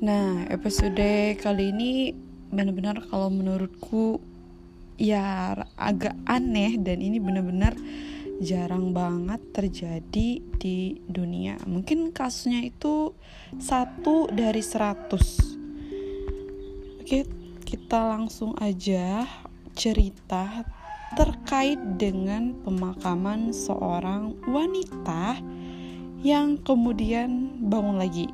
Nah, episode kali ini benar-benar kalau menurutku ya agak aneh dan ini benar-benar jarang banget terjadi di dunia. Mungkin kasusnya itu satu dari seratus. Oke, kita langsung aja cerita terkait dengan pemakaman seorang wanita yang kemudian bangun lagi.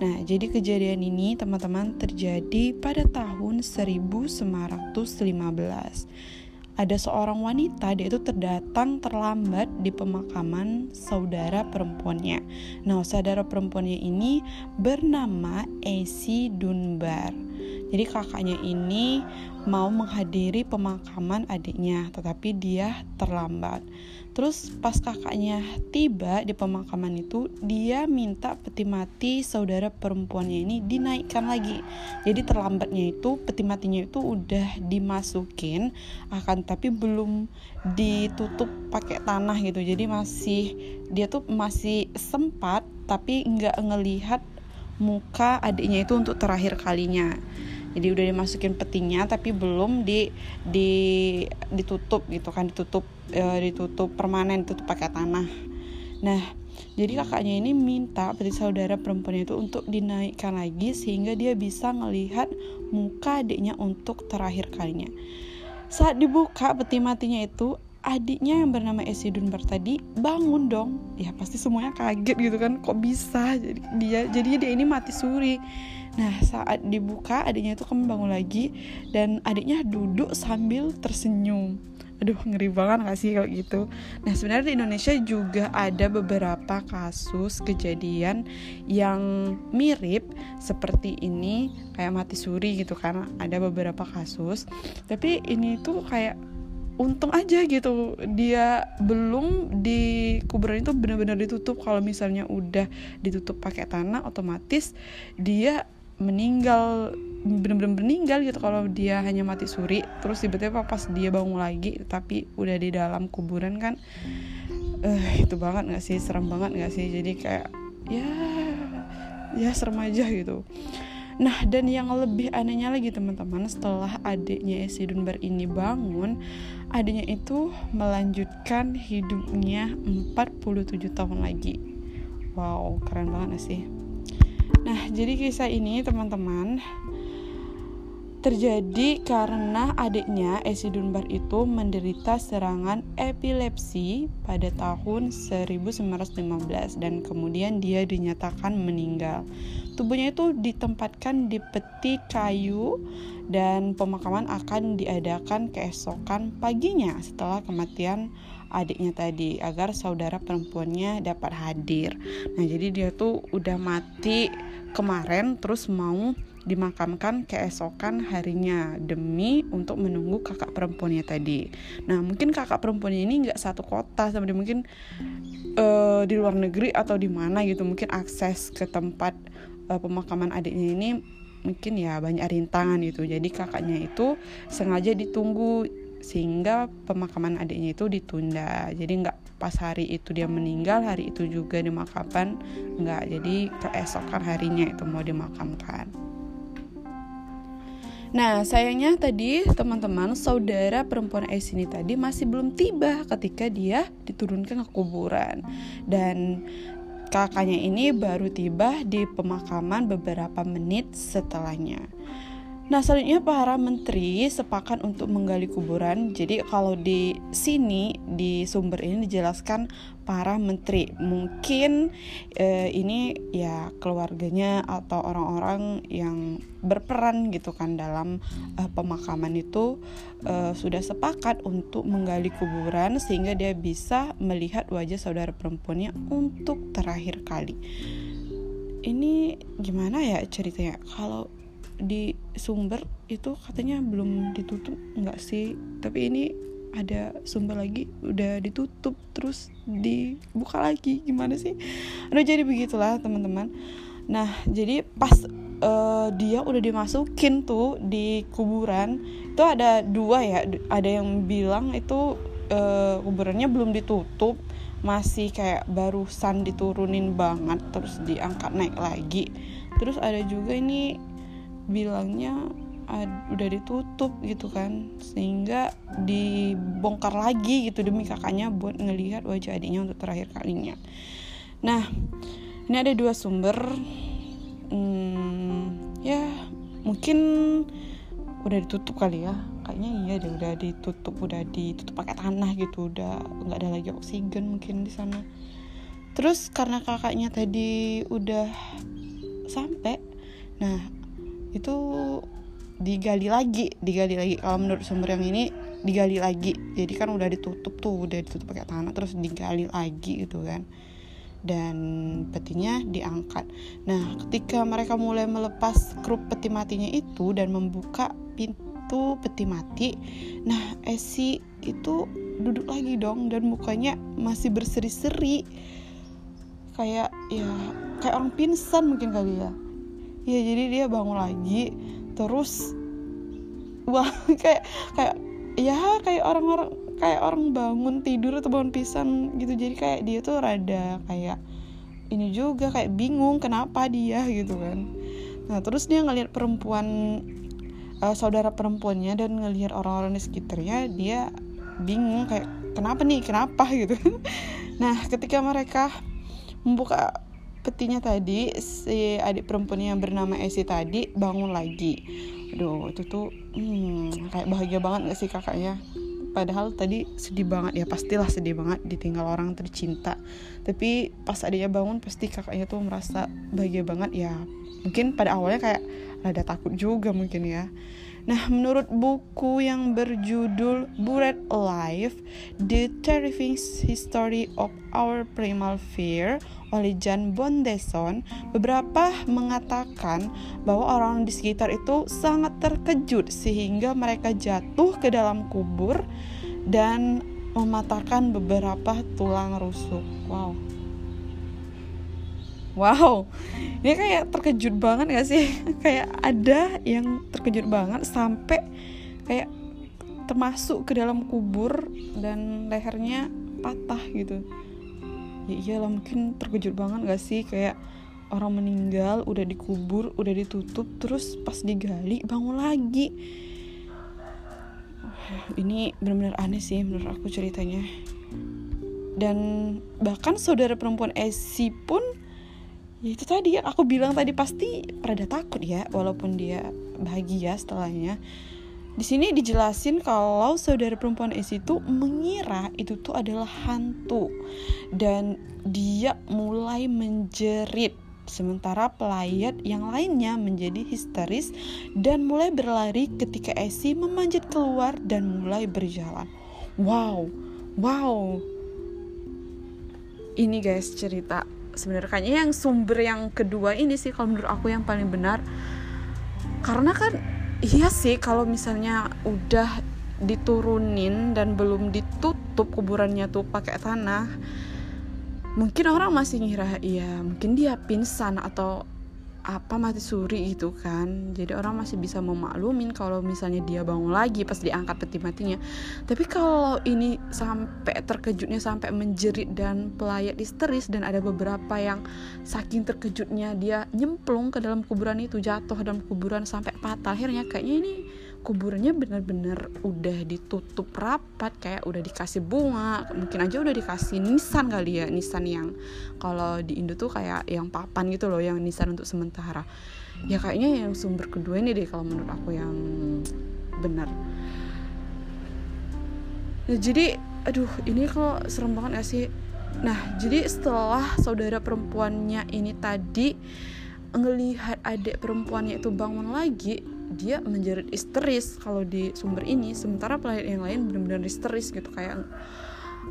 Nah, jadi kejadian ini teman-teman terjadi pada tahun 1915. Ada seorang wanita dia itu terdatang terlambat di pemakaman saudara perempuannya. Nah, saudara perempuannya ini bernama Esi Dunbar. Jadi kakaknya ini mau menghadiri pemakaman adiknya, tetapi dia terlambat. Terus pas kakaknya tiba di pemakaman itu, dia minta peti mati saudara perempuannya ini dinaikkan lagi. Jadi terlambatnya itu peti matinya itu udah dimasukin, akan tapi belum ditutup pakai tanah gitu. Jadi masih dia tuh masih sempat tapi nggak ngelihat muka adiknya itu untuk terakhir kalinya jadi udah dimasukin petinya tapi belum di di ditutup gitu kan ditutup e, ditutup permanen ditutup pakai tanah. Nah jadi kakaknya ini minta peti saudara perempuannya itu untuk dinaikkan lagi sehingga dia bisa melihat muka adiknya untuk terakhir kalinya. Saat dibuka peti matinya itu adiknya yang bernama Esi Dunbar tadi bangun dong. Ya pasti semuanya kaget gitu kan kok bisa? Jadi dia jadi dia ini mati suri. Nah saat dibuka adiknya itu kembali bangun lagi dan adiknya duduk sambil tersenyum. Aduh ngeri banget gak sih kalau gitu? Nah sebenarnya di Indonesia juga ada beberapa kasus kejadian yang mirip seperti ini kayak mati suri gitu kan ada beberapa kasus. Tapi ini tuh kayak untung aja gitu. Dia belum di kuburan itu benar-benar ditutup. Kalau misalnya udah ditutup pakai tanah otomatis dia meninggal benar-benar meninggal gitu. Kalau dia hanya mati suri terus tiba-tiba pas dia bangun lagi tapi udah di dalam kuburan kan uh, itu banget nggak sih? Serem banget nggak sih? Jadi kayak ya ya serem aja gitu. Nah, dan yang lebih anehnya lagi teman-teman, setelah adiknya Esi Dunbar ini bangun, adiknya itu melanjutkan hidupnya 47 tahun lagi. Wow, keren banget sih? Nah, jadi kisah ini teman-teman terjadi karena adiknya Esi Dunbar itu menderita serangan epilepsi pada tahun 1915 dan kemudian dia dinyatakan meninggal. Tubuhnya itu ditempatkan di peti kayu dan pemakaman akan diadakan keesokan paginya setelah kematian adiknya tadi agar saudara perempuannya dapat hadir. Nah, jadi dia tuh udah mati kemarin terus mau dimakamkan keesokan harinya demi untuk menunggu kakak perempuannya tadi. Nah mungkin kakak perempuannya ini nggak satu kota sama dia mungkin uh, di luar negeri atau di mana gitu mungkin akses ke tempat uh, pemakaman adiknya ini mungkin ya banyak rintangan gitu. Jadi kakaknya itu sengaja ditunggu sehingga pemakaman adiknya itu ditunda. Jadi nggak pas hari itu dia meninggal hari itu juga dimakamkan nggak jadi keesokan harinya itu mau dimakamkan Nah, sayangnya tadi teman-teman saudara perempuan S ini tadi masih belum tiba ketika dia diturunkan ke kuburan. Dan kakaknya ini baru tiba di pemakaman beberapa menit setelahnya. Nah, selanjutnya para menteri sepakat untuk menggali kuburan. Jadi kalau di sini di sumber ini dijelaskan para menteri. Mungkin eh, ini ya keluarganya atau orang-orang yang berperan gitu kan dalam eh, pemakaman itu eh, sudah sepakat untuk menggali kuburan sehingga dia bisa melihat wajah saudara perempuannya untuk terakhir kali. Ini gimana ya ceritanya? Kalau di sumber itu katanya belum ditutup nggak sih? Tapi ini ada sumber lagi udah ditutup terus dibuka lagi. Gimana sih? Aduh jadi begitulah teman-teman. Nah jadi pas uh, dia udah dimasukin tuh di kuburan itu ada dua ya. Ada yang bilang itu uh, kuburannya belum ditutup masih kayak barusan diturunin banget terus diangkat naik lagi. Terus ada juga ini bilangnya udah ditutup gitu kan sehingga dibongkar lagi gitu demi kakaknya buat ngelihat wajah adiknya untuk terakhir kalinya. Nah ini ada dua sumber. Hmm, ya mungkin udah ditutup kali ya. Kayaknya iya deh udah ditutup udah ditutup pakai tanah gitu udah nggak ada lagi oksigen mungkin di sana. Terus karena kakaknya tadi udah sampai nah itu digali lagi digali lagi kalau menurut sumber yang ini digali lagi jadi kan udah ditutup tuh udah ditutup pakai tanah terus digali lagi gitu kan dan petinya diangkat. Nah, ketika mereka mulai melepas krup peti matinya itu dan membuka pintu peti mati, nah Esi itu duduk lagi dong dan mukanya masih berseri-seri kayak ya kayak orang pingsan mungkin kali ya. Ya jadi dia bangun lagi terus wah kayak kayak ya kayak orang-orang kayak orang bangun tidur atau bangun pisan gitu. Jadi kayak dia tuh rada kayak ini juga kayak bingung kenapa dia gitu kan. Nah terus dia ngelihat perempuan uh, saudara perempuannya dan ngelihat orang-orang di sekitarnya dia bingung kayak kenapa nih? Kenapa? gitu. Nah ketika mereka membuka petinya tadi si adik perempuan yang bernama Esi tadi bangun lagi. Aduh itu tuh hmm, kayak bahagia banget gak sih kakaknya padahal tadi sedih banget ya pastilah sedih banget ditinggal orang tercinta. Tapi pas adiknya bangun pasti kakaknya tuh merasa bahagia banget ya. Mungkin pada awalnya kayak ada takut juga mungkin ya Nah, menurut buku yang berjudul Buried Alive, The Terrifying History of Our Primal Fear oleh Jan Bondeson, beberapa mengatakan bahwa orang di sekitar itu sangat terkejut sehingga mereka jatuh ke dalam kubur dan mematahkan beberapa tulang rusuk. Wow. Wow, ini kayak terkejut banget gak sih? kayak ada yang terkejut banget sampai kayak termasuk ke dalam kubur dan lehernya patah gitu. Ya iyalah mungkin terkejut banget gak sih kayak orang meninggal udah dikubur udah ditutup terus pas digali bangun lagi. Ini benar-benar aneh sih menurut aku ceritanya. Dan bahkan saudara perempuan Esi pun ya itu tadi yang aku bilang tadi pasti pada takut ya walaupun dia bahagia setelahnya di sini dijelasin kalau saudara perempuan S itu mengira itu tuh adalah hantu dan dia mulai menjerit sementara pelayat yang lainnya menjadi histeris dan mulai berlari ketika Esi memanjat keluar dan mulai berjalan. Wow, wow. Ini guys cerita sebenarnya. Kayaknya yang sumber yang kedua ini sih kalau menurut aku yang paling benar. Karena kan iya sih kalau misalnya udah diturunin dan belum ditutup kuburannya tuh pakai tanah mungkin orang masih ngira iya mungkin dia pingsan atau apa mati suri gitu kan. Jadi orang masih bisa memaklumin kalau misalnya dia bangun lagi pas diangkat peti matinya. Tapi kalau ini sampai terkejutnya sampai menjerit dan pelayat histeris dan ada beberapa yang saking terkejutnya dia nyemplung ke dalam kuburan itu jatuh ke dalam kuburan sampai patah akhirnya kayaknya ini kuburannya benar-benar udah ditutup rapat kayak udah dikasih bunga mungkin aja udah dikasih nisan kali ya nisan yang kalau di Indo tuh kayak yang papan gitu loh yang nisan untuk sementara. Ya kayaknya yang sumber kedua ini deh kalau menurut aku yang benar ya, jadi aduh ini kok serem banget gak sih? Nah jadi setelah saudara perempuannya ini tadi ngelihat adik perempuannya itu bangun lagi dia menjerit histeris kalau di sumber ini. Sementara pelayan yang lain benar-benar histeris gitu kayak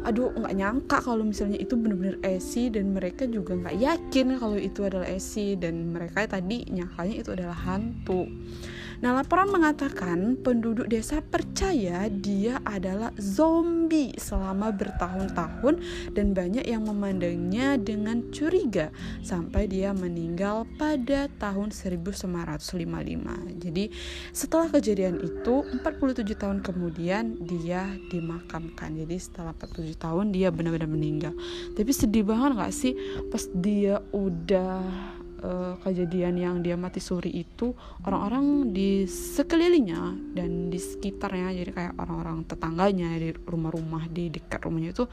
aduh nggak nyangka kalau misalnya itu benar-benar Esi dan mereka juga nggak yakin kalau itu adalah Esi dan mereka tadi nyangkanya itu adalah hantu Nah, laporan mengatakan penduduk desa percaya dia adalah zombie selama bertahun-tahun dan banyak yang memandangnya dengan curiga sampai dia meninggal pada tahun 1955. Jadi, setelah kejadian itu 47 tahun kemudian dia dimakamkan. Jadi, setelah 47 tahun dia benar-benar meninggal. Tapi sedih banget gak sih pas dia udah uh, kejadian yang dia mati suri itu orang-orang di sekelilingnya dan di sekitarnya. Jadi kayak orang-orang tetangganya di rumah-rumah di dekat rumahnya itu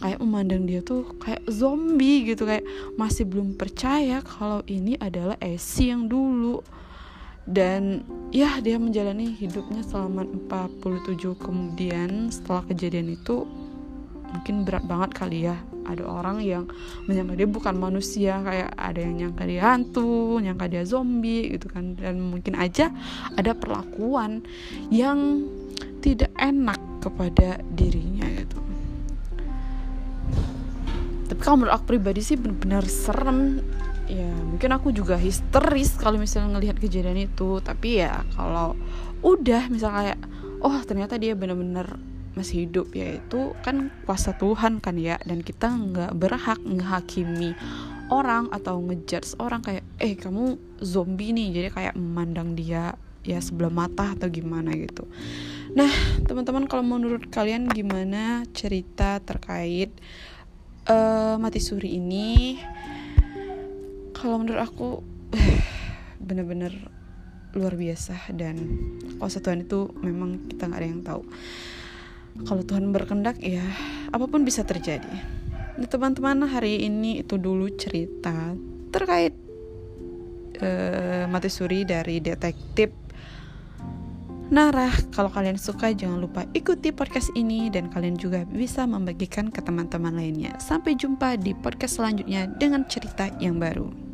kayak memandang dia tuh kayak zombie gitu kayak masih belum percaya kalau ini adalah Esi yang dulu. Dan ya dia menjalani hidupnya selama 47 kemudian setelah kejadian itu mungkin berat banget kali ya. Ada orang yang menyangka dia bukan manusia kayak ada yang nyangka dia hantu nyangka dia zombie gitu kan. Dan mungkin aja ada perlakuan yang tidak enak kepada dirinya gitu. Tapi kalau menurut aku pribadi sih benar-benar serem. Ya mungkin aku juga histeris kalau misalnya ngelihat kejadian itu. Tapi ya kalau udah misalnya kayak oh ternyata dia benar-benar masih hidup yaitu kan kuasa Tuhan kan ya. Dan kita nggak berhak menghakimi orang atau ngejudge orang kayak eh kamu zombie nih. Jadi kayak memandang dia ya sebelah mata atau gimana gitu. Nah teman-teman kalau menurut kalian gimana cerita terkait uh, mati suri ini? Kalau menurut aku bener-bener luar biasa. Dan kuasa Tuhan itu memang kita nggak ada yang tahu kalau Tuhan berkendak ya apa pun bisa terjadi nah, teman-teman hari ini itu dulu cerita terkait uh, mati suri dari detektif Nara, kalau kalian suka jangan lupa ikuti podcast ini dan kalian juga bisa membagikan ke teman-teman lainnya. Sampai jumpa di podcast selanjutnya dengan cerita yang baru.